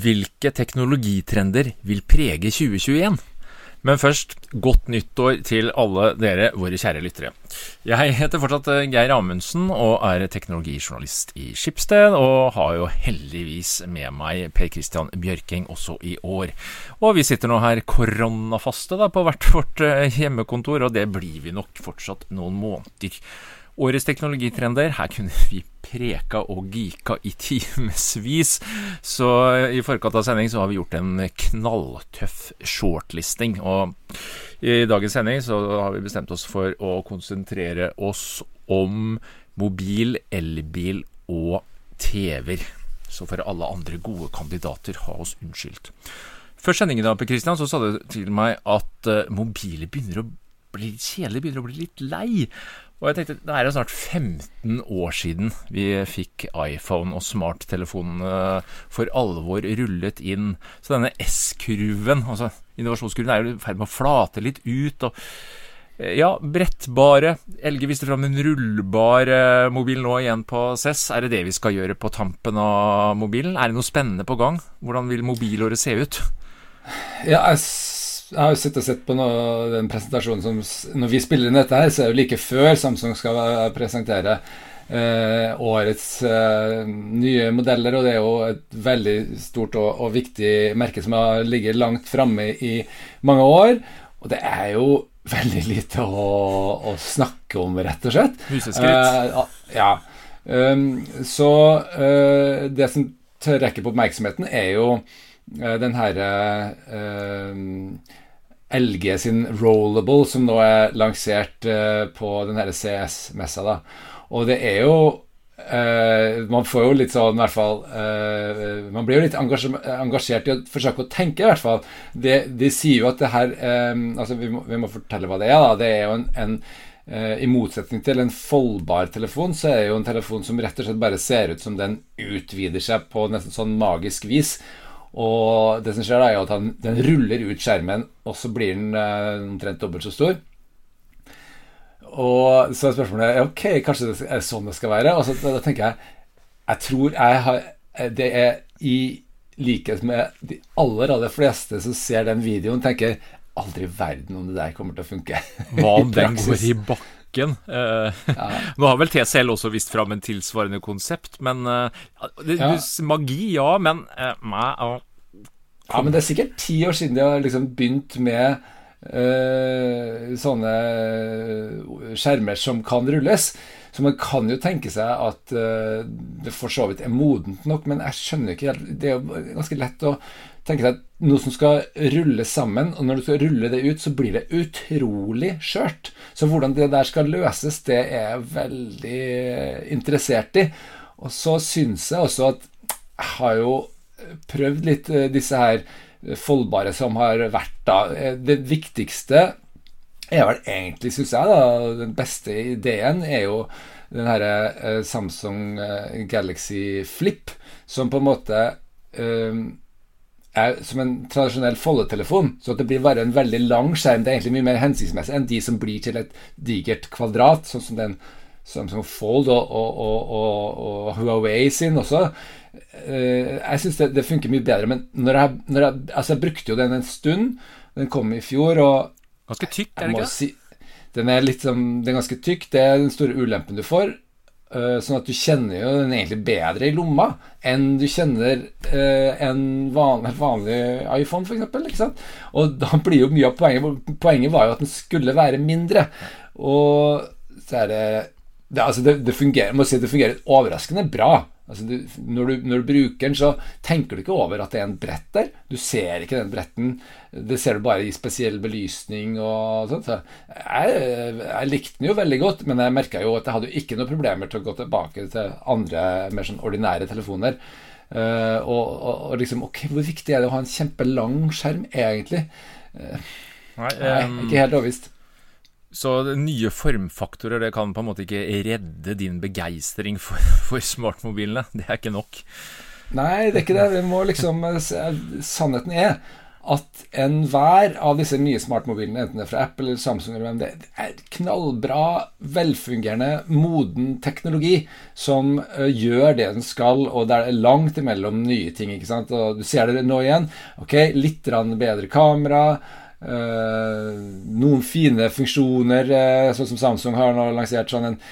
Hvilke teknologitrender vil prege 2021? Men først, godt nyttår til alle dere, våre kjære lyttere. Jeg heter fortsatt eh, Geir Amundsen og er teknologijournalist i Skipsted, og har jo heldigvis med meg Per Christian Bjørking også i år. Og vi sitter nå her koronafaste da, på hvert vårt eh, hjemmekontor, og det blir vi nok fortsatt noen måneder. Årets teknologitrender, her kunne vi preka og geeka i timevis. Så i forkant av sending så har vi gjort en knalltøff shortlisting. Og i dagens sending så har vi bestemt oss for å konsentrere oss om mobil, elbil og TV-er. Så for alle andre gode kandidater, ha oss unnskyldt. Før sendingen da, Per Christian, så sa du til meg at uh, mobiler begynner å bli kjedelig, begynner å bli litt lei. Og jeg tenkte, Det er jo snart 15 år siden vi fikk iPhone og smarttelefonene for alvor rullet inn. Så denne S-kurven, altså innovasjonskurven, er jo i ferd med å flate litt ut. og ja, brettbare. Elge viste fram en rullbar eh, mobil nå igjen på CES. Er det det vi skal gjøre på tampen av mobilen? Er det noe spennende på gang? Hvordan vil mobilåret se ut? Ja, jeg jeg har jo sett og sett på noe, den presentasjonen som Når vi spiller inn dette her, så er det jo like før Samsung skal presentere eh, årets eh, nye modeller. Og det er jo et veldig stort og, og viktig merke som har ligget langt framme i mange år. Og det er jo veldig lite å, å snakke om, rett og slett. Huseskritt. Eh, ja. Um, så uh, det som trekker på oppmerksomheten, er jo den herre uh, LG sin Rollable, som nå er lansert uh, på den her CS-messa. da. Og det er jo uh, Man får jo litt sånn, i hvert fall uh, Man blir jo litt engasjert i å forsøke å tenke, i hvert fall. De, de sier jo at det her altså vi må, vi må, fortelle hva det er. da. Det er jo en, en i motsetning til en foldbar telefon, så er det jo en telefon som rett og slett bare ser ut som den utvider seg på nesten sånn magisk vis. Og det som skjer, da er at han, den ruller ut skjermen, og så blir den eh, omtrent dobbelt så stor. Og så er spørsmålet ok, kanskje det er sånn det skal være. Og så da, da tenker jeg jeg tror jeg har Det er i likhet med de aller, aller fleste som ser den videoen, tenker aldri i verden om det der kommer til å funke. Hva om den går i bakken? Uh, ja. Nå har vel TCL også vist fram en tilsvarende konsept, men uh, det, ja. Magi, ja, men uh, Ja, men det er sikkert ti år siden de har liksom begynt med sånne skjermer som kan rulles. Så man kan jo tenke seg at uh, det for så vidt er modent nok, men jeg skjønner ikke helt Det er jo ganske lett å tenke deg noe som skal rulle sammen, og når du skal rulle det ut, så blir det utrolig skjørt. Så hvordan det der skal løses, det er jeg veldig interessert i. Og så syns jeg også at jeg har jo prøvd litt uh, disse her foldbare som har vært da. Det viktigste er vel egentlig, syns jeg, da, den beste ideen er jo den herre eh, Samsung eh, Galaxy Flip, som på en måte eh, er som en tradisjonell foldetelefon. Så at det blir bare en veldig lang skjerm. Det er egentlig mye mer hensiktsmessig enn de som blir til et digert kvadrat, sånn som den Samsung Fold og, og, og, og Huawei sin også. Jeg syns det, det, funker mye bedre, men når jeg, når jeg, altså jeg brukte jo den en stund. Den kom i fjor, og Ganske tykk, er det ikke? Si, den er litt som, den er ganske tykk. Det er den store ulempen du får. Uh, sånn at du kjenner jo den egentlig bedre i lomma enn du kjenner uh, en vanlig, vanlig iPhone, f.eks. Og da blir jo mye av poenget Poenget var jo at den skulle være mindre. Og så er det det, altså det, det fungerer, må si det fungerer overraskende bra. Altså du, når, du, når, du, bruker den, så tenker du ikke over at det er en brett der. Du ser ikke den bretten. Det ser du bare i spesiell belysning og sånt. Så jeg, jeg, likte den jo veldig godt, men jeg merka jo at jeg hadde ikke noen problemer til å gå tilbake til andre mer sånn ordinære telefoner. Uh, og, og, og, liksom Ok, hvor viktig er det å ha en kjempelang skjerm, egentlig? Uh, nei, um, ikke helt overbevist. Så nye formfaktorer det kan på en måte ikke redde din begeistring for, for, smartmobilene. Det er ikke nok. Nei, det er ikke det. Vi må liksom Sannheten er at enhver av disse nye smartmobilene, enten det er fra Apple eller Samsung, eller hvem det er, knallbra, velfungerende, moden teknologi som uh, gjør det den skal, og det er langt imellom nye ting. ikke sant? Og Du ser det nå igjen. ok, Litt bedre kamera. Uh, noen fine funksjoner, uh, sånn som Samsung har nå lansert sånn en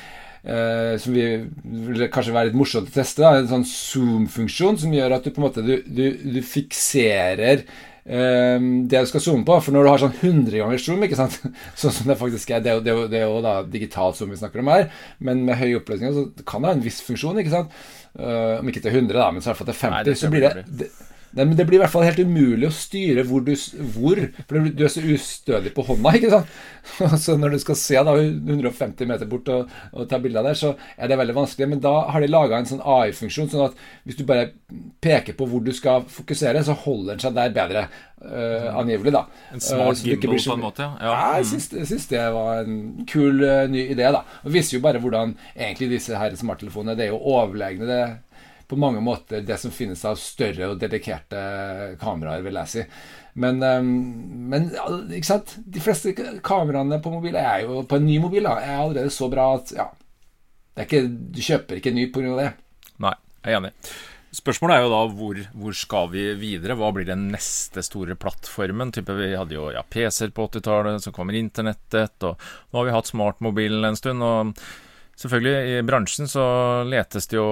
Uh, som vi vil kanskje være litt morsomt å teste. Da. En sånn zoom-funksjon som gjør at du på en måte du, du, du fikserer det du skal zoome på. For når du har sånn 100 ganger zoom, ikke sant? sånn som det faktisk er, det er jo, det er jo, da digital zoom vi snakker om her, men med høy oppløsning så kan det ha en viss funksjon. ikke sant? Uh, om ikke til 100, da, men så i hvert fall til 50. Nei, så blir det, det Nei, men Det blir i hvert fall helt umulig å styre hvor du hvor, For du er så ustødig på hånda, ikke sant? Så når du skal se da 150 meter bort og, og ta bilder der, så er det veldig vanskelig. Men da har de laga en sånn AI-funksjon, sånn at hvis du bare peker på hvor du skal fokusere, så holder den seg der bedre. Uh, angivelig, da. En smart uh, gimbal så, på en måte? Ja. ja jeg, syns, jeg syns det var en kul uh, ny idé, da. Og viser jo bare hvordan egentlig disse her smarttelefonene Det er jo overlegne. det på mange måter det som finnes av større og dedikerte kameraer, vil jeg si. Men, ehm, men ikke sant? de fleste kameraene på mobil er jo på en ny mobil da, er allerede så bra at ja, ikke, du kjøper ikke en ny pga. det. Nei, jeg er enig. Spørsmålet er jo da hvor, hvor, skal vi videre? Hva blir den neste store plattformen? Type, vi hadde jo ja, PC-er på 80-tallet, så kommer internettet, og nå har vi hatt smartmobilen en stund. og Selvfølgelig, i bransjen så letes det jo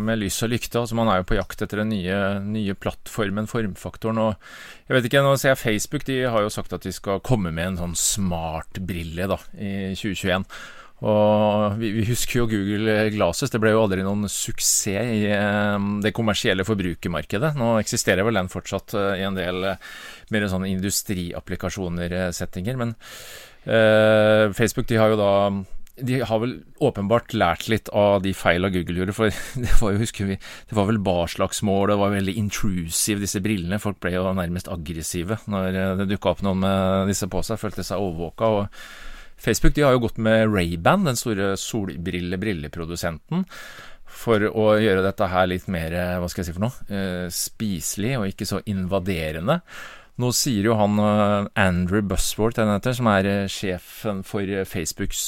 med lys og lykte. altså Man er jo på jakt etter den nye, nye plattformen, formfaktoren. og jeg vet ikke, Nå ser jeg Facebook de har jo sagt at de skal komme med en sånn smartbrille da, i 2021. Og vi, vi, husker jo Google Glasses. Det ble jo aldri noen suksess i eh, det kommersielle forbrukermarkedet. Nå eksisterer vel den fortsatt eh, i en del eh, mer sånn industriapplikasjoner-settinger. Men eh, Facebook de har jo da de har vel åpenbart lært litt av de feila Google gjorde. For det var jo, husker vi, det var vel barslagsmål, det var veldig intrusive, disse brillene. Folk ble jo nærmest aggressive når eh, det dukka opp noen med disse på seg. Følte seg overvåka. Og Facebook de har jo gått med Ray-Ban, den store solbrille-brilleprodusenten. For å gjøre dette her litt mer, hva skal jeg si for noe, eh, spiselig og ikke så invaderende. Nå sier jo han uh, Andrew Busworth, heter, som er uh, sjefen for uh, Facebooks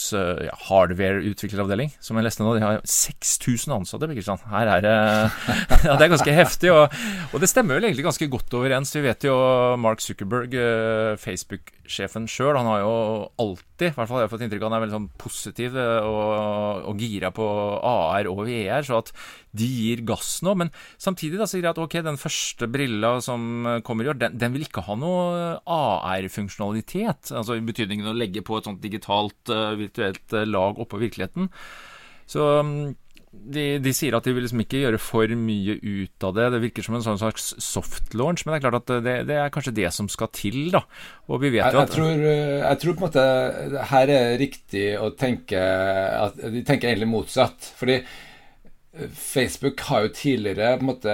hardware-utvikleravdeling, som jeg leste nå, de har 6000 ansatte. Birkestrand. Her er det ja, Det er ganske heftig, og, og, det stemmer vel egentlig ganske godt overens. Vi vet jo Mark Zuckerberg, Facebook-sjefen sjøl, han har jo alltid, i hvert fall har fått inntrykk av, han er veldig sånn positiv og, og gira på AR og VR, så at de gir gass nå. Men samtidig da sier jeg at ok, den første brilla som kommer i år, den, den vil ikke ha noe AR-funksjonalitet. Altså i betydningen å legge på et sånt digitalt, virtuelt lag oppå virkeligheten. Så um, de, de, sier at de vil liksom ikke gjøre for mye ut av det. Det virker som en sånn slags soft launch, men det er klart at det, det er kanskje det som skal til, da. Og vi vet jo at jeg, tror, jeg tror på en måte her er riktig å tenke at De tenker egentlig motsatt. Fordi Facebook har jo tidligere på en måte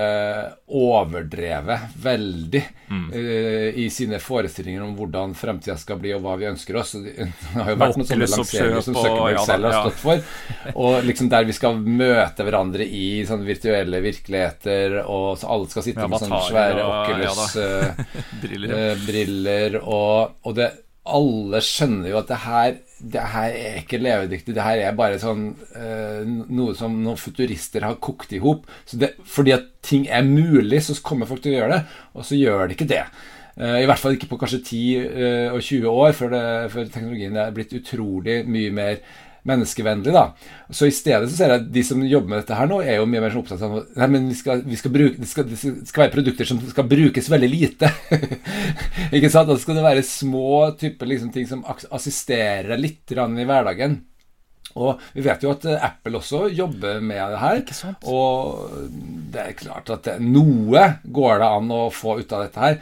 overdrevet veldig mm. uh, i sine forestillinger om hvordan fremtida skal bli, og hva vi ønsker oss. Det har jo vært noen sånne lanseringer som Zuckerberg ja, selv har stått for. Og liksom der vi skal møte hverandre i sånne virtuelle virkeligheter, og så alle skal sitte ja, med sånne svære Oculus-briller. Uh, uh, og, og det alle skjønner jo at det her, det her er ikke levedyktig. Det her er bare sånn eh, noe som noen futurister har kokt i hop. Fordi at ting er mulig, så kommer folk til å gjøre det, og så gjør de ikke det. Eh, I hvert fall ikke på kanskje 10 eh, og 20 år, før, det, før teknologien er blitt utrolig mye mer menneskevennlig. da. Så i stedet så ser jeg at de som jobber med dette her nå, er jo mye mer sånn opptatt av nei, men vi skal, vi skal bruke, det skal, det, skal, være produkter som skal brukes veldig lite. ikke sant? Da skal det være små typer liksom, ting som assisterer litt i hverdagen. Og vi vet jo at eh, Apple også jobber med det her. Og det er klart at noe går det an å få ut av dette her.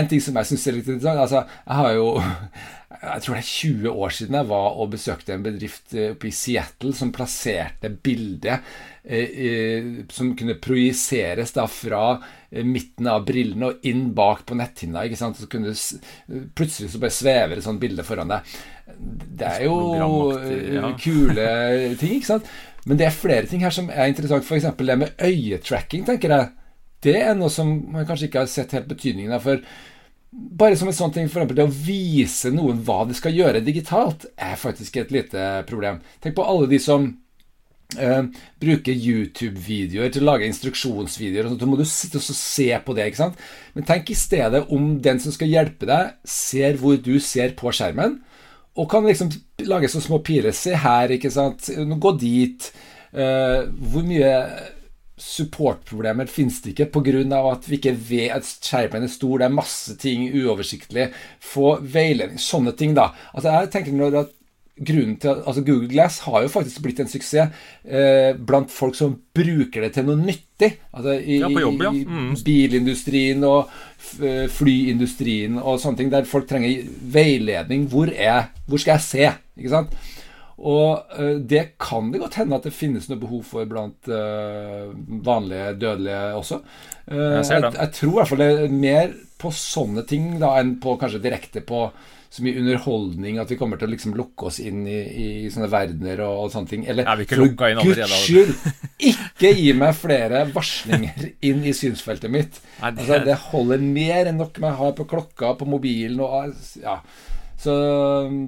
En ting som jeg syns er litt interessant altså, Jeg har jo jeg tror det er 20 år siden jeg var og besøkte en bedrift eh, oppe i Seattle som plasserte bildet eh, eh, som kunne projiseres da fra eh, midten av brillene og inn bak på netthinna. ikke sant? Så kunne du, plutselig så bare svever et sånt bilde foran deg. Det er jo ja. kule ting, ikke sant? Men det er flere ting her som er interessant. F.eks. det med øyetracking, tenker jeg. Det er noe som man kanskje ikke har sett helt betydningen av. For bare som en sånn ting, for eksempel det å vise noen hva de skal gjøre digitalt, er faktisk et lite problem. Tenk på alle de som eh, bruker YouTube-videoer til å lage instruksjonsvideoer. og sånt, Da må du sitte og se på det. ikke sant? Men tenk i stedet om den som skal hjelpe deg, ser hvor du ser på skjermen, og kan liksom lage så små piler. Se her, ikke sant. Gå dit. Eh, hvor mye supportproblemer finnes det ikke pga. at vi ikke vet at skjermen er stor, det er masse ting uoversiktlig. Få veiledning. Sånne ting, da. Altså jeg tenker når at grunnen til at, altså Google Glass har jo faktisk blitt en suksess eh, blant folk som bruker det til noe nyttig. Altså I, ja, jobb, ja. mm. i bilindustrien og eh, flyindustrien og sånne ting, der folk trenger veiledning. Hvor, er, hvor skal jeg se? Ikke sant? Og uh, det kan det godt hende at det finnes noe behov for blant uh, vanlige dødelige også. Uh, jeg, jeg, jeg, tror i hvert fall det er mer på sånne ting da enn på kanskje direkte på så mye underholdning at vi kommer til å liksom lukke oss inn i, i sånne verdener og, og, sånne ting. Eller Nei, for guds skyld, ikke gi meg flere varslinger inn i synsfeltet mitt. Nei, det... Altså, det holder mer enn nok med å ha på klokka, på mobilen og ja. Så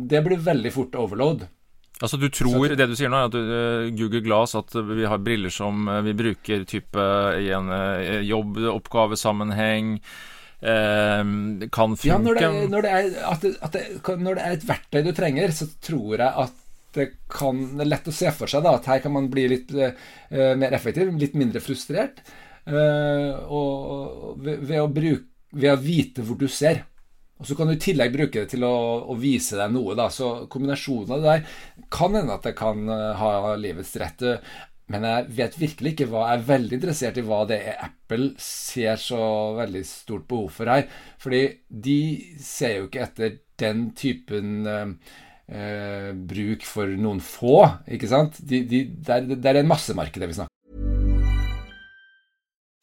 det blir veldig fort overload. Altså Du tror det du sier nå, er at du, uh, Google Glass, at vi har briller som uh, vi bruker type i en jobboppgavesammenheng, eh, kan funke Ja, når det, er, når, det er, det, det, når det, er, et verktøy du trenger, så tror jeg at det kan det er lett å se for seg da, at her kan man bli litt mer effektiv, litt mindre frustrert. og ved, ved, å bruke, ved å vite hvor du ser. Og Så kan du i tillegg bruke det til å, å vise deg noe. Da. Så kombinasjonen av det der kan hende at det kan uh, ha livets rett. Men jeg vet virkelig ikke hva Jeg er veldig interessert i hva det er Apple ser så veldig stort behov for her. Fordi de ser jo ikke etter den typen uh, uh, bruk for noen få, ikke sant? De, de, det, er, det er en massemarked vi snakker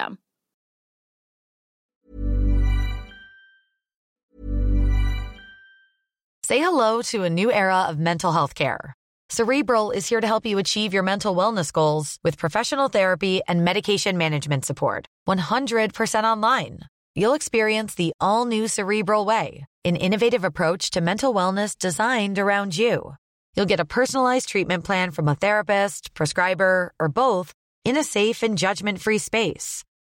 System. Say hello to a new era of mental health care. Cerebral is here to help you achieve your mental wellness goals with professional therapy and medication management support. 100% online. You'll experience the all new Cerebral Way, an innovative approach to mental wellness designed around you. You'll get a personalized treatment plan from a therapist, prescriber, or both in a safe and judgment free space.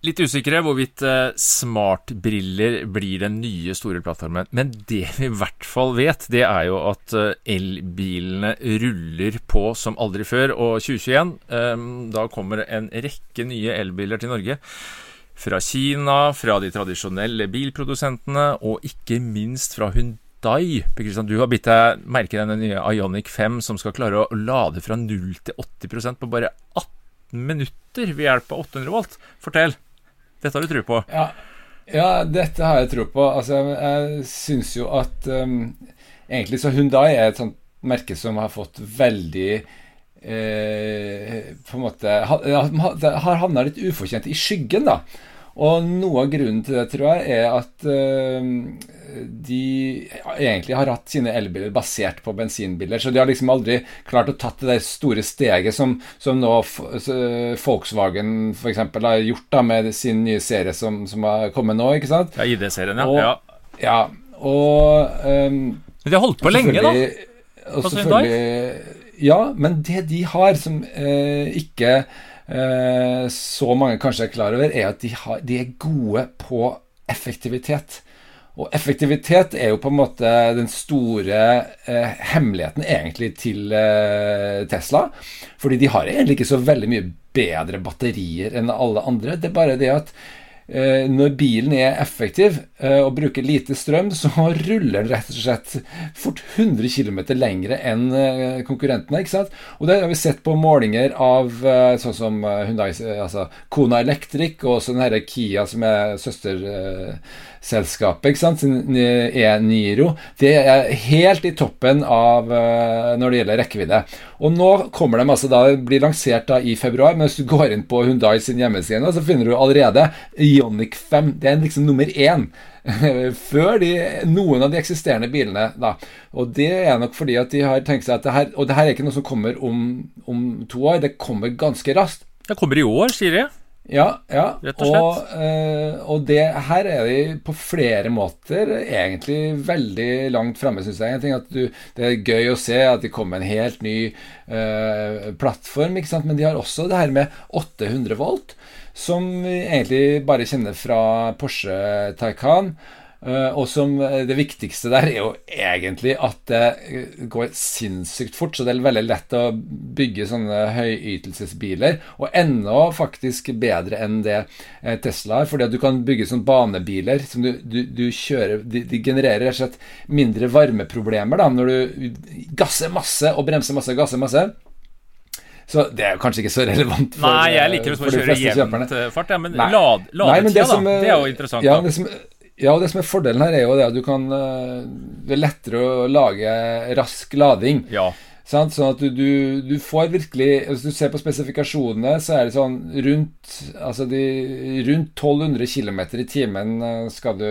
Litt usikre hvorvidt uh, smartbriller blir den nye store plattformen. Men det vi i hvert fall vet, det er jo at uh, elbilene ruller på som aldri før. Og 2021, um, eh, da kommer en rekke nye elbiler til Norge. Fra Kina, fra de tradisjonelle bilprodusentene, og ikke minst fra Hyundai. Du har bitt deg merke den nye Ionic 5 som skal klare å lade fra 0 til 80% på bare 18 minutter ved hjelp av 800 volt. Fortell. Dette har du tro på? Ja, ja, dette har jeg tro på. Altså, jeg syns jo at um, Egentlig så Hundai er et sånt merke som har fått veldig eh, På en måte har havna litt ufortjent i skyggen, da. Og noe av grunnen til det, tror jeg, er at uh, de egentlig har hatt sine elbiler basert på bensinbiler. Så de har liksom aldri klart å tatt det store steget som, som nå Volkswagen f.eks. har gjort da med sin nye serie som, som har kommet nå. ikke sant? Ja, ID-serien, ja. Og, ja. ja. Og um, Men de har holdt på lenge, da? Og selvfølgelig Ja, men det de har som eh, ikke så mange kanskje er klar over, er at de, har, de er gode på effektivitet. Og effektivitet er jo på en måte den store eh, hemmeligheten egentlig til eh, Tesla. Fordi de har egentlig ikke så veldig mye bedre batterier enn alle andre. Det er bare det at Eh, når bilen er effektiv eh, og bruker lite strøm, så ruller den rett og slett fort 100 km lengre enn eh, konkurrentene. ikke sant? Og det har vi sett på målinger av sånn som Hyundai, altså Kona Electric og også den Kia som er søsterselskapet, ikke sant? E-Niro. Det er helt i toppen av når det gjelder rekkevidde. Og nå kommer de altså da, blir lansert da i februar, men hvis du går inn på Hundai sin hjemmeside, så finner du allerede Ionic 5. Det er liksom nummer én. Før de, noen av de eksisterende bilene. da. Og det er nok fordi at de har tenkt seg at det her Og det her er ikke noe som kommer om, om to år, det kommer ganske raskt. Det kommer i år, sier de. Ja, ja. Rett og slett. Og, uh, og det her er de på flere måter egentlig veldig langt framme, syns jeg. jeg tenker at du, Det er gøy å se at de kommer med en helt ny uh, plattform, ikke sant? men de har også det her med 800 volt, som vi egentlig bare kjenner fra Porsche Taycan. Uh, og som uh, det viktigste der er jo egentlig at det uh, går sinnssykt fort. Så det er veldig lett å bygge sånne høyytelsesbiler. Og enda faktisk bedre enn det Tesla har. Fordi at du kan bygge sånne banebiler som du, du, du kjører de, de, genererer rett og slett mindre varmeproblemer da, når du gasser masse og bremser masse, gasser masse. Så det er jo kanskje ikke så relevant for Nei, jeg liker å kjøre jevnt fart, ja, men lad, ladetida, da. Det er jo interessant. Ja, det som, ja, og det som er fordelen her, er jo det at du kan eh, Det er lettere å lage rask lading. Ja. Sant? Sånn at du, du, du, får virkelig Hvis du ser på spesifikasjonene, så er det sånn rundt Altså de, rundt 1200 km i timen eh, skal du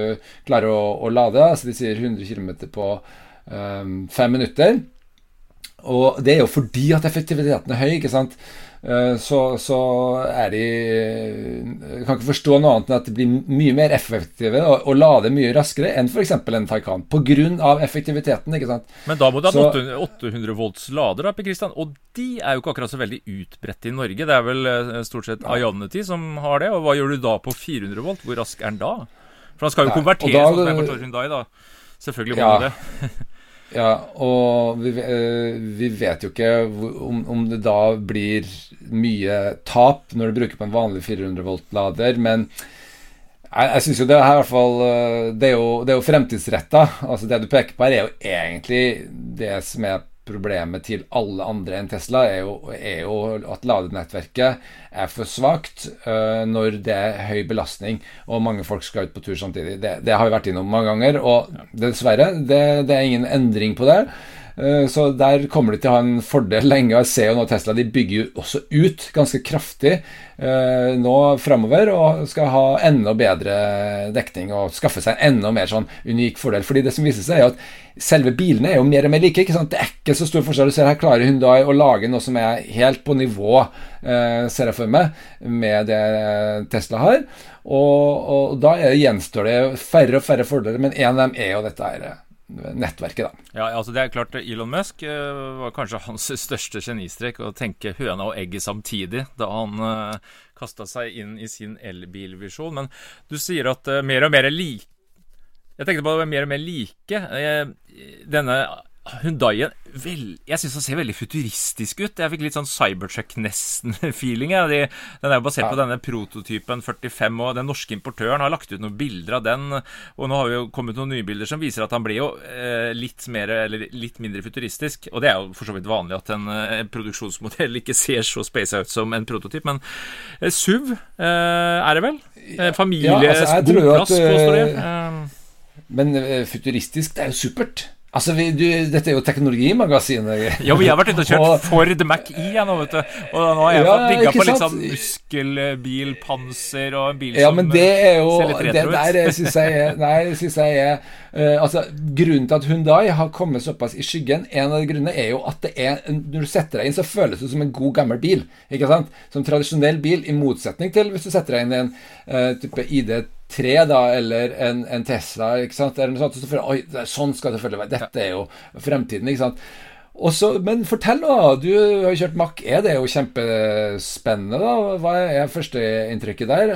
klare å, å lade. Altså de sier 100 km på um, fem minutter. Og det er jo fordi at effektiviteten er høy, ikke sant. Eh, så, så, er de Jeg kan ikke forstå noe annet enn at de blir mye mer effektive og, og lader mye raskere enn f.eks. en Taycan. Pga. effektiviteten. ikke sant? Men da må du ha 800, 800 volts lader, da, Per Christian. Og de er jo ikke akkurat så veldig utbredt i Norge. Det er vel eh, stort sett Ionity som har det. Og hva gjør du da på 400 volt? Hvor rask er den da? For han skal jo konvertere, sånn som jeg forstår Hyundai, da. Selvfølgelig må ja. det. Ja, og vi, eh, vi, vet jo ikke om, om, det da blir mye tap når du bruker på en vanlig 400 volt-lader, men jeg, jeg syns jo det er i hvert fall eh, Det er jo, det jo fremtidsretta. Altså det du peker på her, er jo egentlig det som er problemet til alle andre enn Tesla, er jo, er jo at ladenettverket er for svakt uh, når det er høy belastning og mange folk skal ut på tur samtidig. Det, det har vi vært innom mange ganger, og dessverre, det, det er ingen endring på det. Eh, så der kommer de til å ha en fordel lenge. Jeg ser jo nå Tesla de bygger jo også ut ganske kraftig eh, nå framover og skal ha enda bedre dekning og skaffe seg en enda mer sånn unik fordel. Fordi det som viser seg, er at selve bilene er jo mer og mer like. ikke sant? Det er ikke så stor forskjell. Du ser her klarer Hyundai å lage noe som er helt på nivå, eh, ser jeg for meg, med det Tesla har. Og, og da gjenstår det færre og færre fordeler, men en av dem er jo dette her nettverket, da. Ja, altså det er klart Elon Musk uh, var kanskje hans største genistrek å tenke høna og egget samtidig da han uh, eh, kasta seg inn i sin elbilvisjon. Men du sier at uh, mer og mer er like Jeg tenkte på det var mer og mer like. Denne Hundaien Jeg syns den ser veldig futuristisk ut. Jeg fikk litt sånn Cybertruck-nesten-feeling. De, den er jo basert ja. på denne prototypen 45, og den norske importøren har lagt ut noen bilder av den. Og nå har vi jo kommet noen nye bilder som viser at han blir jo eh, litt mer, eller litt mindre futuristisk. Og det er jo for så vidt vanlig at en, en eh, produksjonsmodell ikke ser så space out som en prototyp. Men eh, SUV eh, er det vel? Eh, familie, ja, altså, god plass, påstår det. Men futuristisk, det er jo supert. Altså, vi, du, Dette er jo Teknologimagasinet. Ja, men jeg har vært ute og kjørt Ford Mac-E, jeg nå, vet du. Og nå har jeg Ja, fått bygga på litt sånn muskelbil, muskelbilpanser og en bil Ja, som men det er jo ser litt Det retro ut. der syns jeg er Nei, synes jeg er eh, Altså, Grunnen til at Hundai har kommet såpass i skyggen, en av de grunnene er jo at det er Når du setter deg inn, så føles det som en god, gammel bil. Ikke sant? Som tradisjonell bil, i motsetning til hvis du setter deg inn i en uh, type ID3 da, eller en, en Tesla, ikke sant? Eller noe sånt, så føler jeg, Oi, sånn skal det selvfølgelig være. Dette er jo fremtiden, ikke sant? Og så, men fortell nå, du har jo kjørt Mack E, det er jo kjempespennende, da. Hva er førsteinntrykket der?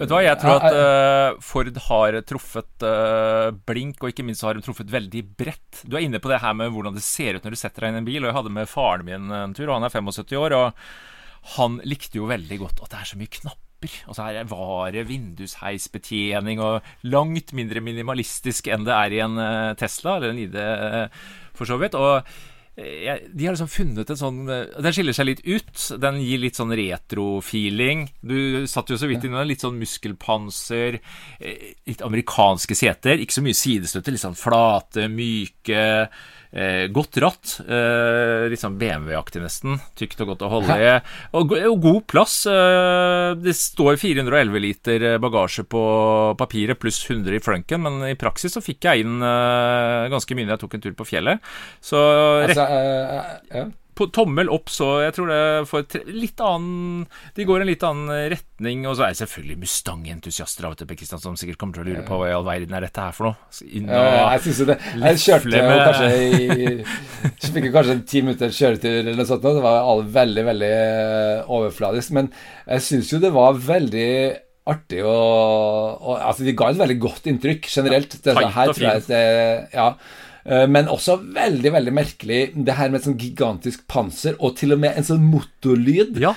Vet du hva, jeg tror at eh, Ford har truffet uh, blink, og ikke minst har de truffet veldig bredt. Du er inne på det her med hvordan det ser ut når du setter deg inn i en bil, og jeg hadde med faren min en tur, og han er 75 år, og han likte jo veldig godt at det er så mye knapper. Og så er det vare, vindusheisbetjening og langt mindre minimalistisk enn det er i en eh, Tesla, eller en ID eh, for så vidt. Og eh, de har liksom funnet en sånn Den skiller seg litt ut. Den gir litt sånn retro-feeling. Du satt jo så vidt innom litt sånn muskelpanser, litt amerikanske seter. Ikke så mye sidestøtte, litt sånn flate, myke. Eh, godt ratt. Eh, litt sånn BMW-aktig nesten. Tykt og godt å holde i. Og, og god plass. Eh, det står 411 liter bagasje på papiret, pluss 100 i flunken, men i praksis så fikk jeg inn eh, ganske mye når jeg tok en tur på fjellet. Så altså, eh, ja. På tommel opp, så jeg tror det får litt annen De går en litt annen retning. Og så er det selvfølgelig Mustang-entusiaster av og til, Per Kristian, som sikkert kommer til å lure på hva i all verden er dette her for noe. Ja, jeg synes jo det. Jeg kjørte med- kanskje i fikk jeg kanskje en ti minutters kjøretur eller noe sånt. Det var veldig, veldig eh, overfladisk. Men jeg syns jo det var veldig artig og, og Altså, de ga et veldig godt inntrykk generelt. Det, tight her og tror jeg det, ja. Eh, Men også veldig veldig merkelig det her med et sånn gigantisk panser, og til og med en sånn motorlyd. Ja,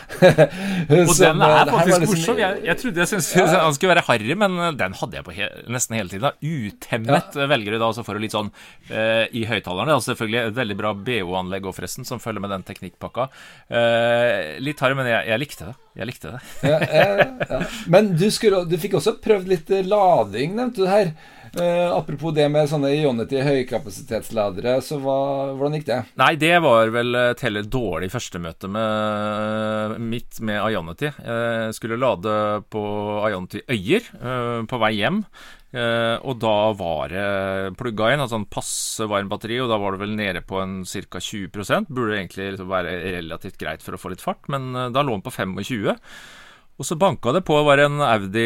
og Som, den eh, er faktisk liksom- morsom. Jeg, jeg trodde jeg syntes han skulle være harry, men eh, den hadde jeg på he nesten hele tiden. Utemmet ja. velger du da, også for å litt sånn uh, i høyttalerne. Altså selvfølgelig et veldig bra BO-anlegg òg, forresten, som følger med den teknikkpakka. Uh, litt harry, men jeg, jeg likte det. Jeg likte det. ja, ja, ja. Men du, skulle, du fikk også prøvd litt lading, nevnte du her. Eh, apropos det med sånne Ionity høykapasitetsladere, så hva, hvordan gikk det? Nei, det var vel et heller dårlig førstemøte med mitt med Ionity. Jeg skulle lade på Ionity Øyer eh, på vei hjem. Eh, og da var det plugga inn, altså en passe varm batteri, og da var det vel nede på en ca. 20% Burde egentlig liksom være relativt greit for å få litt fart, men eh, da lå den på 25 og så banka det på, var en Audi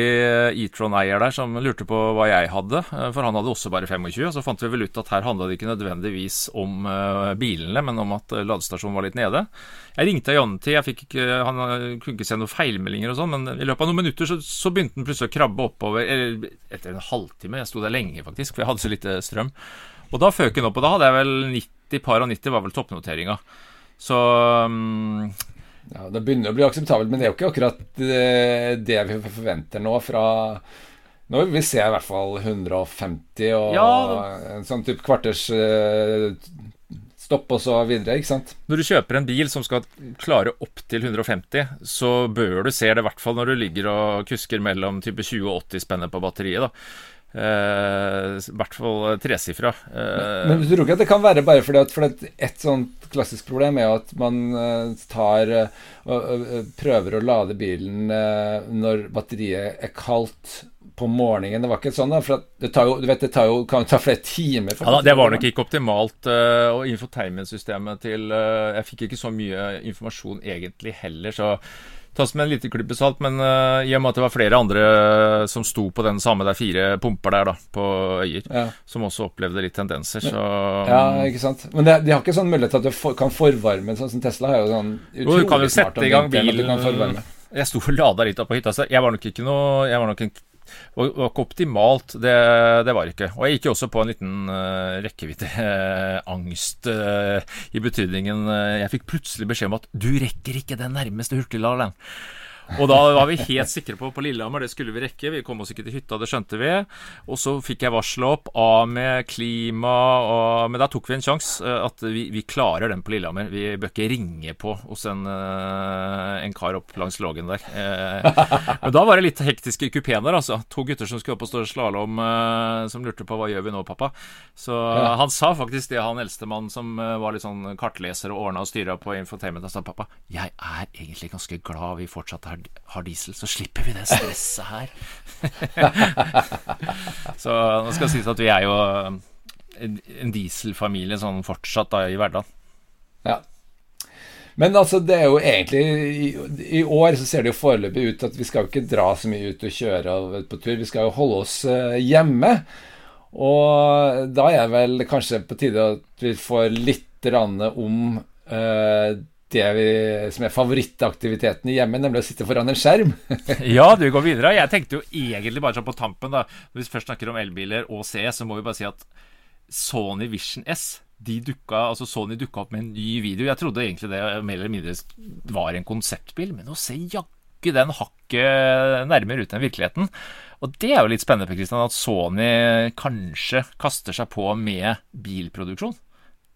E-tron-eier der som lurte på hva jeg hadde, eh, for han hadde også bare 25. Og så fant vi vel ut at her handla det ikke nødvendigvis om eh, bilene, men om at eh, ladestasjonen var litt nede. Jeg ringte Janti, jeg fikk ikke, han eh, kunne ikke se noen feilmeldinger og sånn, men i løpet av noen minutter så, så begynte den plutselig å krabbe oppover, eller etter en halvtime, jeg sto der lenge faktisk, for jeg hadde så lite strøm. Og da føk den opp, og da hadde jeg vel 90 par og 90 var vel toppnoteringa. Så mm, Ja, Det begynner å bli akseptabelt, men det er jo ikke akkurat det, det vi forventer nå fra Nå vil vi se i hvert fall 150 og Ja. en sånn type kvarters eh, stopp og så videre, ikke sant? Når du kjøper en bil som skal klare opp til 150, så bør du se det i hvert fall når du ligger og kusker mellom type 20 og 80 spenner på batteriet. da. Eh, I hvert fall tresifra. Uh, Men du tror ikke at det kan være bare fordi at, for at et sånt klassisk problem er at man eh, tar eh, og prøver å lade bilen eh, når batteriet er kaldt på morgenen. Det var ikke sånn, da. For at det tar jo, du vet, det tar jo, kan ta flere timer. ja, da, det var nok ikke optimalt. Uh, og infotainment-systemet til uh, Jeg fikk ikke så mye informasjon egentlig heller, så tas med en liten klype salt. Men uh, i og med at det var flere andre som sto på den samme, det er fire pumper der da, på Øyer, Ja. som også opplevde litt tendenser, så Ja, ikke sant. Men det, de har ikke sånn mulighet til at du for, kan forvarme, sånn som Tesla har jo sånn Jo, du kan jo sette i gang at du kan bilen forvarme. Jeg sto og lada litt opp på hytta, så jeg var nok ikke noe Jeg var nok en var var ikke optimalt, det, det var ikke. Og jeg gikk jo også på en liten uh, rekkeviddeangst i betydningen uh, Jeg fikk plutselig beskjed om at du rekker ikke den nærmeste hurtigladeren. Og da var vi helt sikre på på Lillehammer, det skulle vi rekke. Vi kom oss ikke til hytta, det skjønte vi. Og så fikk jeg varsel opp av med klima og Men da tok vi en sjanse. At vi, vi, klarer den på Lillehammer. Vi bør ikke ringe på hos en, en kar opp langs Lågen der. Men da var det litt hektiske i kupeen der, altså. To gutter som skulle opp og stå slalåm, som lurte på hva gjør vi nå, pappa. Så han sa faktisk det, han eldstemann som var litt sånn kartleser og ordna og styra på infotainment, han sa pappa, jeg er egentlig ganske glad vi fortsatt har, har diesel, så slipper vi det stresset her. så nå skal det sies at vi er jo en, en dieselfamilie sånn fortsatt da i hverdagen. Ja. Men altså, det er jo egentlig i, i, år så ser det jo foreløpig ut at vi skal jo ikke dra så mye ut og kjøre på tur. Vi skal jo holde oss uh, hjemme. Og da er det vel kanskje på tide at vi får litt om uh, det vi, som er favorittaktiviteten i hjemmet, nemlig å sitte foran en skjerm. ja, du går videre. Jeg tenkte jo egentlig bare sånn på tampen, da. Hvis vi først snakker om elbiler og CS, så må vi bare si at Sony Vision S de dukka, altså Sony dukka opp med en ny video. Jeg trodde egentlig det mer eller mindre var en konseptbil, men å se jaggu den hakket nærmere ut enn virkeligheten. Og det er jo litt spennende, Christian, at Sony kanskje kaster seg på med bilproduksjon.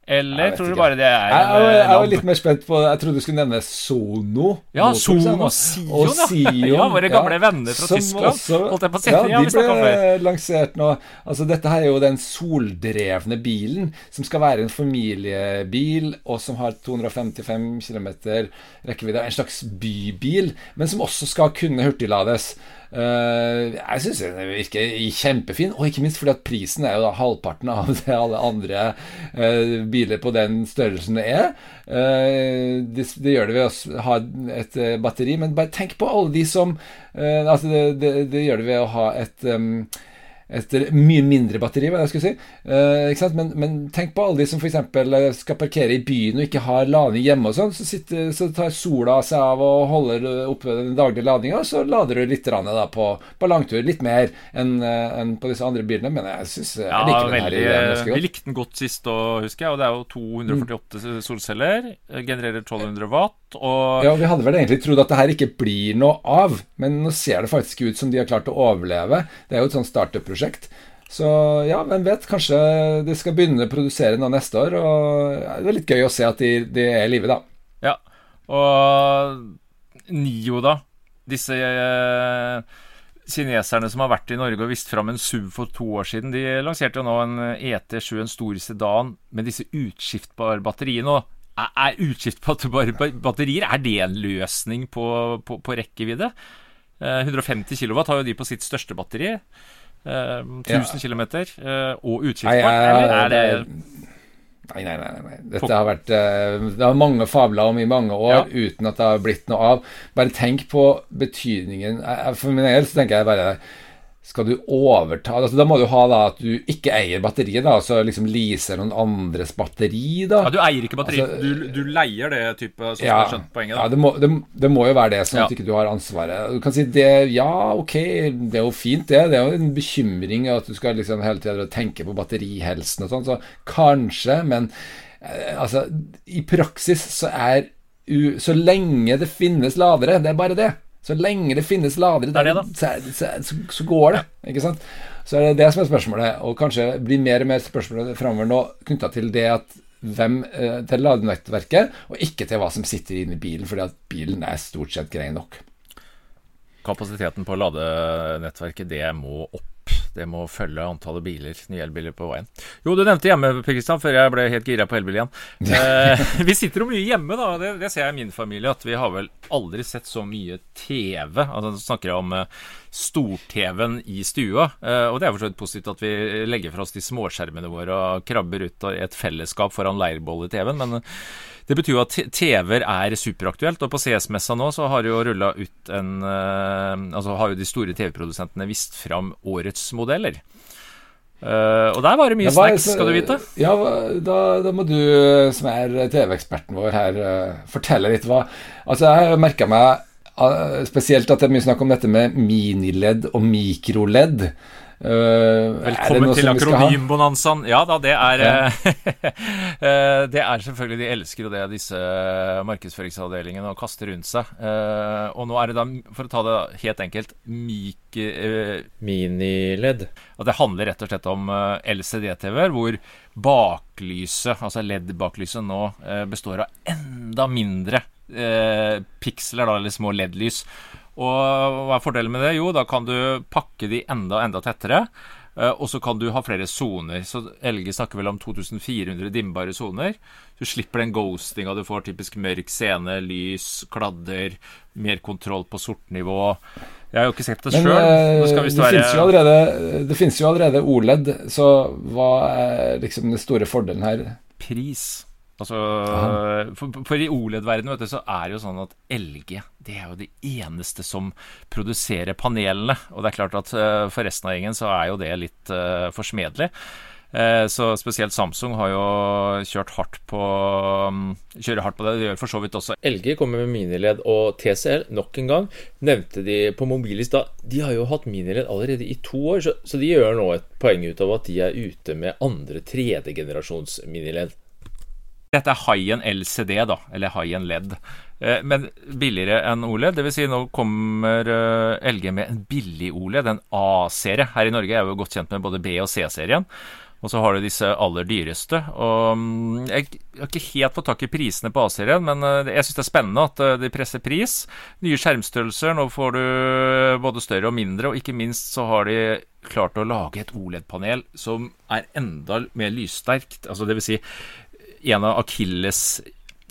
Eller tror du bare det er jeg, jeg, jeg, var litt mer spent på Jeg trodde du skulle nevne Sono. Ja, Sono og Sion. Og Sion ja, Våre gamle ja, venner fra Tyskland. Også. Ja, de ble lansert nå. Altså, dette her er jo den soldrevne bilen som skal være en familiebil, og som har 255 km rekkevidde. En slags bybil, men som også skal kunne hurtiglades. Uh, jeg syns den virker kjempefin, og ikke minst fordi at prisen er jo da halvparten av det alle andre uh, biler på den størrelsen er. Uh, det, gjør det ved å ha et batteri, men bare tenk på alle de som Altså, det, det, det, gjør det ved å ha et et mye mindre batteri, hva jeg skulle si. Eh, men, men, tenk på alle de som f.eks. Eh, skal parkere i byen og ikke har lading hjemme og sånn. Så, så, tar sola seg av og holder oppe den daglige ladinga, så lader du litt da, på, på, langtur. Litt mer enn eh, en på disse andre bilene, men jeg syns jeg ja, liker den veldig, her ganske godt. Vi likte den godt sist òg, husker jeg, og det er jo 248 mm. solceller. Genererer 1200 watt. Og ja, vi hadde vel egentlig trodd at det her ikke blir noe av, men nå ser det faktisk ut som de har klart å overleve. Det er jo et sånt startup-prosjekt. Så ja, hvem vet, kanskje de skal begynne å produsere nå neste år. Og det er litt gøy å se at de, de er i live, da. Ja, og Nio, da. Disse eh, kineserne som har vært i Norge og vist fram en SUV for to år siden, de lanserte jo nå en ET7, en stor sedan, med disse utskiftbare batteriene. Og er utskiftbare batterier er det en løsning på, på, på rekkevidde? 150 kW har jo de på sitt største batteri. 1000 ja. km og utskiftbart, eller er det Nei, nei, nei. nei. Dette har vært Det har mange fabler om i mange år ja. uten at det har blitt noe av. Bare tenk på betydningen For min del så tenker jeg bare skal du overta altså, Da må du ha da at du ikke eier batteriet, da, så liksom leaser noen andres batteri, da. Ja, Du eier ikke batteriet, altså, du, du, leier det, type, sånn ja, skjønt poenget? Da. Ja, det må, det, det må, jo være det, sånn at ikke du har ansvaret. Du kan si det, ja, ok, det er jo fint, det. Det er jo en bekymring at du skal liksom hele tida tenke på batterihelsen og sånn, så kanskje, men eh, altså I praksis så er Så lenge det finnes ladere, det er bare det. Så lenge det finnes ladere der, det så, så, så, så, går det. Ikke sant? Så er det det som er spørsmålet, og kanskje blir mer og mer spørsmålet framover nå knytta til det at hvem eh, til ladenettverket, og ikke til hva som sitter inne i bilen, fordi at bilen er stort sett grei nok. Kapasiteten på ladenettverket, det må opp det må følge antallet biler, nye elbiler på veien. Jo, du nevnte hjemme, Kristian, før jeg ble helt gira på elbil igjen. Eh, vi sitter jo mye hjemme, da. Det, det, ser jeg i min familie. At vi har vel aldri sett så mye TV. Altså, snakker jeg om eh, stor-TV-en i stua. Eh, og det er for så vidt positivt at vi legger fra oss de småskjermene våre og krabber ut i et fellesskap foran leirbål i TV-en. Men det betyr jo at TV-er er superaktuelt. Og på CS-messa nå så har jo rulla ut en Altså har jo de store TV-produsentene vist fram årets modeller. Uh, og der var det mye snacks, skal du vite. Ja, da, da må du, som er TV-eksperten vår her, fortelle litt hva Altså, jeg merka meg spesielt at det er mye snakk om dette med miniledd og mikroledd. Uh, Velkommen til akronymbonanzaen. Ja da, det er ja. Eh, det er selvfølgelig De elsker jo det, disse markedsføringsavdelingene, å kaste rundt seg. Uh, og nå er det da, for å ta det helt enkelt, myke uh, miniledd. Og det handler rett og slett om LCD-TV-er, hvor baklyset, altså LED-baklyset, nå består av enda mindre piksler, da, eller små LED-lys. Og hva er fordelen med det? Jo, da kan du pakke de enda, enda tettere. Eh, og så kan du ha flere soner. Så LG snakker vel om 2400 dimmbare soner. Du slipper den ghostinga du får, typisk mørk scene, lys, kladder, mer kontroll på sortnivå. Jeg har jo ikke sett det sjøl. Eh, det, være... det finnes jo allerede OLED, så hva er liksom den store fordelen her? Pris. Altså, for, for, i OLED-verdenen så er det jo sånn at LG det er jo det eneste som produserer panelene. Og det er klart at uh, for resten av gjengen så er jo det litt uh, forsmedelig. Uh, så spesielt Samsung har jo kjørt hardt på um, kjører hardt på det. Det gjør for så vidt også LG kommer med miniled og TCL nok en gang nevnte de på Mobilis da. De har jo hatt miniled allerede i to år, så, så de gjør nå et poeng ut av at de er ute med andre tredjegenerasjons miniledd. Dette er high-end LCD, da, eller high-end LED, eh, men billigere enn OLED. Dvs. Si nå kommer eh, LG med en billig OLED, en A-serie. Her i Norge er vi jo godt kjent med både B- og C-serien. Og så har du disse aller dyreste. Og mm, jeg har ikke helt fått tak i prisene på A-serien, men eh, jeg syns det er spennende at de presser pris. Nye skjermstørrelser. Nå får du både større og mindre, og ikke minst så har de klart å lage et OLED-panel som er enda mer lyssterkt. Altså det vil si, en av akilles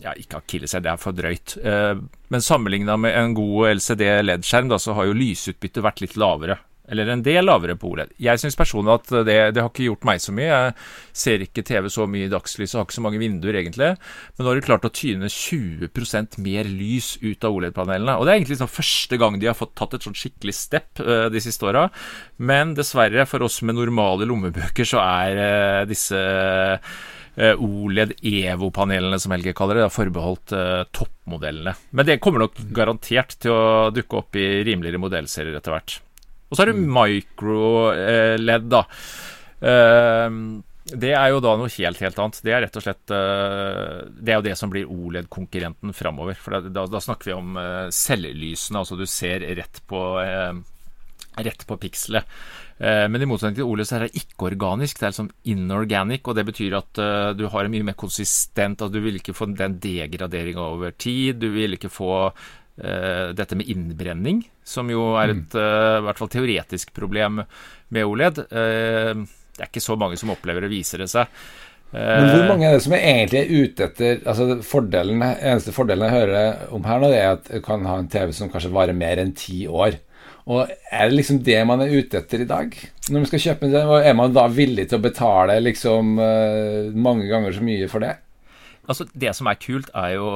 ja, ikke akilles, det er for drøyt. Eh, men sammenligna med en god LCD LED-skjerm, så har jo lysutbyttet vært litt lavere. Eller en del lavere på OLED. Jeg syns personlig at det, det, har ikke gjort meg så mye. Jeg ser ikke TV så mye i dagslys og har ikke så mange vinduer, egentlig. Men nå har de klart å tyne 20% mer lys ut av OLED-panelene. Og det er egentlig liksom første gang de har fått tatt et sånn skikkelig step uh, de siste åra. Men dessverre, for oss med normale lommebøker, så er uh, disse Eh, OLED EVO-panelene, som Helge kaller det, er forbeholdt uh, toppmodellene. Men det kommer nok garantert til å dukke opp i rimeligere modellserier etter hvert. Og så er det mm. micro-led, da. Uh, det er jo da noe helt, helt annet. Det er rett og slett Det er jo det som blir OLED-konkurrenten framover. For da, da, snakker vi om cellelysene, altså du ser rett på, rett på pikselet. Eh, men i motsetning til OLED så er det ikke-organisk, det er liksom inorganic. Og det betyr at uh, du har en mye mer konsistent altså Du vil ikke få den degraderinga over tid. Du vil ikke få uh, dette med innbrenning, som jo er et uh, i hvert fall teoretisk problem med OLED. det er ikke så mange som opplever det, viser det seg. Men hvor mange er det som er egentlig er ute etter altså fordelen, Eneste fordelen jeg hører om her nå, det er at du kan ha en TV som kanskje varer mer enn ti år. Og Er det liksom det man er ute etter i dag? Når man skal kjøpe det, Er man da villig til å betale liksom uh, mange ganger så mye for det? Altså, det som er kult, er jo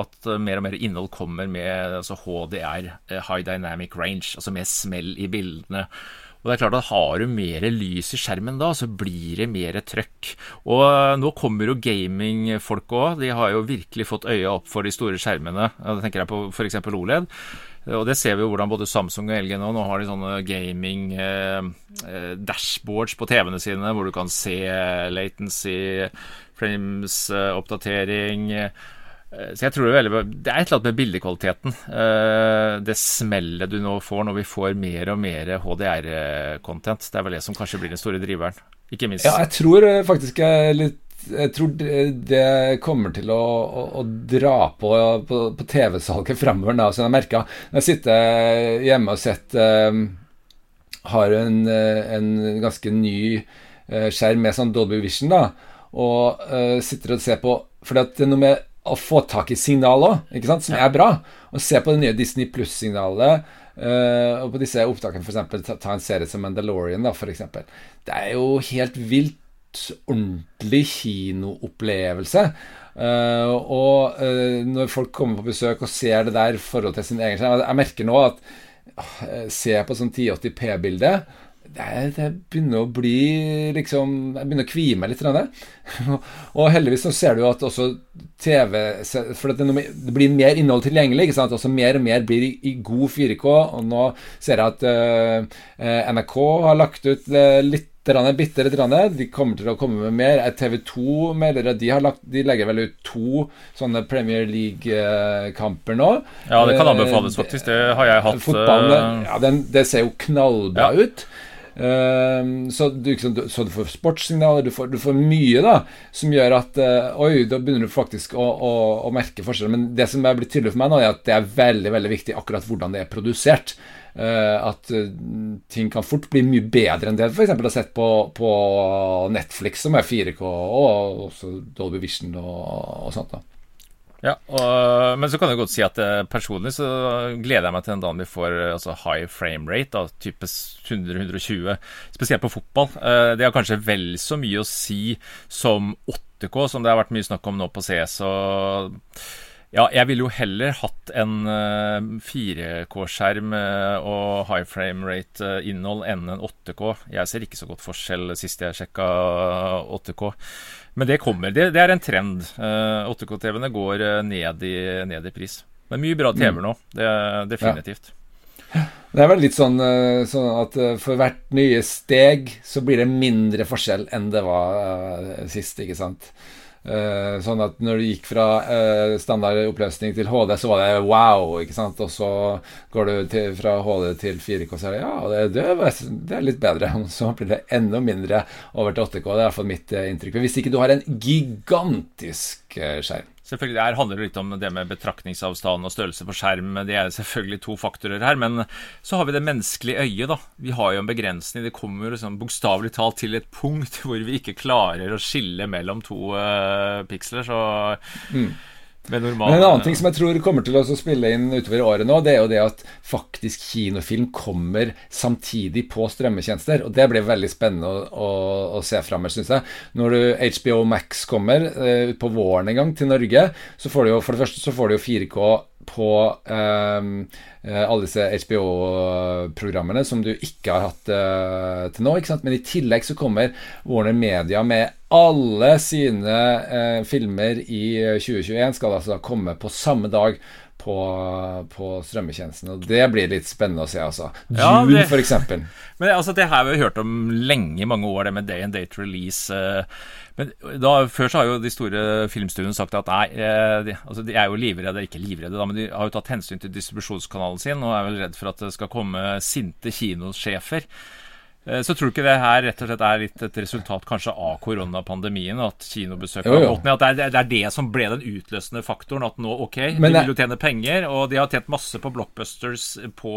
at mer og mer innhold kommer med altså HDR, eh, High Dynamic Range, altså med smell i bildene. Og det er klart at Har du mer lys i skjermen da, så blir det mer trøkk. Og eh, nå kommer jo gamingfolk òg. De har jo virkelig fått øya opp for de store skjermene. Da tenker jeg på f.eks. OLED. Og det ser vi jo hvordan både Samsung og LG nå Nå har de sånne gaming-dashboards eh, dashboards på TV-ene sine, hvor du kan se latency, frames, eh, oppdatering. Eh, så jeg tror Det er veldig Det er et eller annet med bildekvaliteten. Eh, det smellet du nå får når vi får mer og mer HDR-content. Det er vel det som kanskje blir den store driveren. Ikke minst. Ja, jeg tror faktisk jeg litt jeg tror det kommer til å, å, å dra på, på, på TV-salget fremover. Da. Så jeg merka når jeg sitter hjemme og sett um, Har en, en, ganske ny skjerm med sånn Dolby Vision, da, og uh, sitter og ser på For det er noe med å få tak i signal òg, som er bra. Å se på det nye Disney Pluss-signalet. Uh, og på disse opptakene, f.eks. Ta, ta en serie som Mandalorian, da, f.eks. Det er jo helt vilt ordentlig kinoopplevelse. Uh, og uh, når folk kommer på besøk og ser det der i forhold til sin egen skjerm Jeg merker nå at uh, Se på sånn 1080P-bilde. Det, det, begynner å bli liksom Jeg begynner å kvie meg litt. og heldigvis så ser du at også TV For det, det blir mer innhold tilgjengelig. ikke sant? Også Mer og mer blir i, i god 4K. Og nå ser jeg at uh, NRK har lagt ut litt bitte litt. De kommer til å komme med mer. TV2 melder at de, har lagt, de legger vel ut to sånne Premier League-kamper nå. Ja, det kan anbefales, faktisk. Det har jeg hatt. Fotballen, ja, den, det ser jo knallbra ja. ut. Uh, så, du, så, du, får sportssignaler, du får, du får, mye da som gjør at uh, Oi, da begynner du faktisk å, å, å merke forskjeller. Men det som er blitt tydelig for meg nå, er at det er veldig veldig viktig akkurat hvordan det er produsert. Uh, at ting kan fort bli mye bedre enn det f.eks. har sett på, på, Netflix, som er 4K, og også Dolby Vision og, og sånt. da ja, og, Men så kan jeg godt si at uh, personlig så gleder jeg meg til den dagen vi får uh, altså high frame rate, da, type 100-120, spesielt på fotball. Uh, det har kanskje vel så mye å si som 8K, som det har vært mye snakk om nå på CS. og ja, jeg ville jo heller hatt en 4K-skjerm og high frame rate-innhold enn en 8K. Jeg ser ikke så godt forskjell sist jeg sjekka 8K. Men det kommer. Det, det er en trend. 8K-TV-ene eh, går eh, ned i, ned i, pris. Er mye bra TV-er mm. nå. Det definitivt. Ja. Det er vel litt sånn, eh, sånn, at for hvert nye steg så blir det mindre forskjell enn det var sist, ikke sant. Uh, sånn at når du gikk fra uh, standard oppløsning til HD, så var det wow, ikke sant. Og så går du til, fra HD til 4K, så er det ja, det, det, er litt bedre. Så blir det enda mindre over til 8K. Det er iallfall mitt uh, inntrykk. Hvis ikke du har en gigantisk skjerm. Selvfølgelig, Her handler det litt om det med betraktningsavstand og størrelse på skjerm. Det er selvfølgelig to faktorer her. Men så har vi det menneskelige øyet. da. Vi har jo en begrensning. Det kommer liksom bokstavelig talt til et punkt hvor vi ikke klarer å skille mellom to uh, piksler. Så mm. Men en annen ting som jeg tror kommer til å spille inn utover året nå, det er jo det at faktisk kinofilm kommer samtidig på strømmetjenester. Og det blir veldig spennende å, å, å se framover, syns jeg. Når HBO Max kommer eh, på våren en gang til Norge, så får du jo for det første så får du jo 4K på um, alle disse HBO-programmene som du ikke har hatt uh, til nå. Men i tillegg så kommer Warner Media med alle sine uh, filmer i 2021 skal altså komme på samme dag på, på. Og det blir litt spennende å se, altså. June, ja, f.eks. Men altså, det her har vi hørt om lenge, i mange år, det med day and date release. Men da, Før så har jo de store filmstudioene sagt at nei, eh, de, altså de er jo livredde, ikke livredde, da, men de har jo tatt hensyn til distribusjonskanalen sin og er vel redd for at det skal komme sinte kinosjefer. Eh, så tror du ikke det her rett og slett er litt et resultat kanskje av koronapandemien? At kinobesøk har gått ned? At det er, det er, det som ble den utløsende faktoren? At nå, ok, Men, de vil jo tjene penger, og de har tjent masse på blockbusters på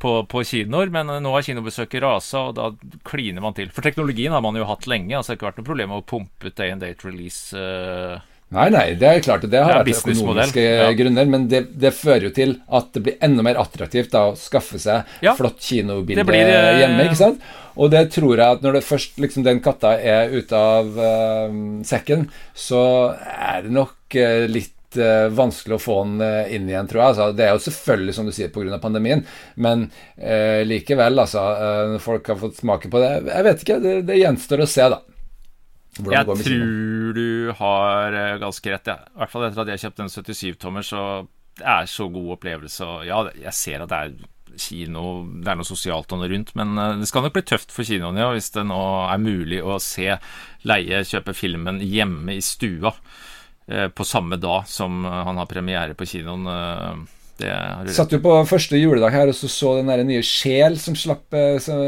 på, på, kinoer, men nå har kinobesøket rasa, og da kliner man til. For teknologien har man jo hatt lenge. altså Det har ikke vært noe problem å pumpe ut day and date release. Uh, Nei, nei, det er klart det har vært økonomiske ja. grunner, men det, det, fører jo til at det blir enda mer attraktivt da, å skaffe seg ja. flott kinobilde blir, uh, hjemme. ikke sant? Og det tror jeg at når det først liksom, den katta er ute av uh, sekken, så er det nok uh, litt vanskelig å få den inn igjen, tror jeg. Altså, det er jo selvfølgelig, som du sier, pga. pandemien, men eh, likevel, altså. Folk har fått smake på det Jeg vet ikke, det, det gjenstår å se, da. Jeg tror du har ganske rett, ja. i hvert fall etter at jeg kjøpte en 77-tommer. Så det er så god opplevelse. Ja, jeg ser at det er kino, det er noe sosialt og noe rundt, men det skal nok bli tøft for kinoene ja, hvis det nå er mulig å se, leie, kjøpe filmen hjemme i stua. Eh, på samme dag som eh, han har premiere på kinoen. Eh, det Satt jo på første juledag her og så, så den der nye Sjel som slapp Som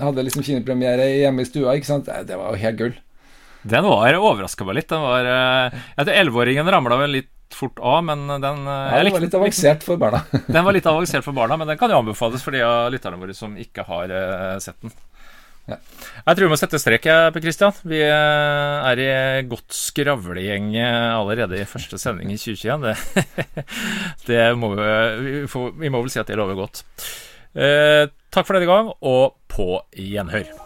hadde liksom kinopremiere hjemme i stua. Ikke sant? Det var jo helt gull. Den var overraska meg litt. Den var Jeg tror Elleveåringen ramla vel litt fort av, men den ja, Den var litt avansert for barna. den var litt avansert for barna, men den kan jo anbefales for de av lytterne våre som ikke har sett den. Ja. Jeg tror vi må sette strek, Per Christian. Vi eh, er i godt skravlegjeng allerede i første sending i 2021. Det, det må vi, vi, får, vi, må vel si at det lover godt. Eh, takk for denne gang, og på gjenhør.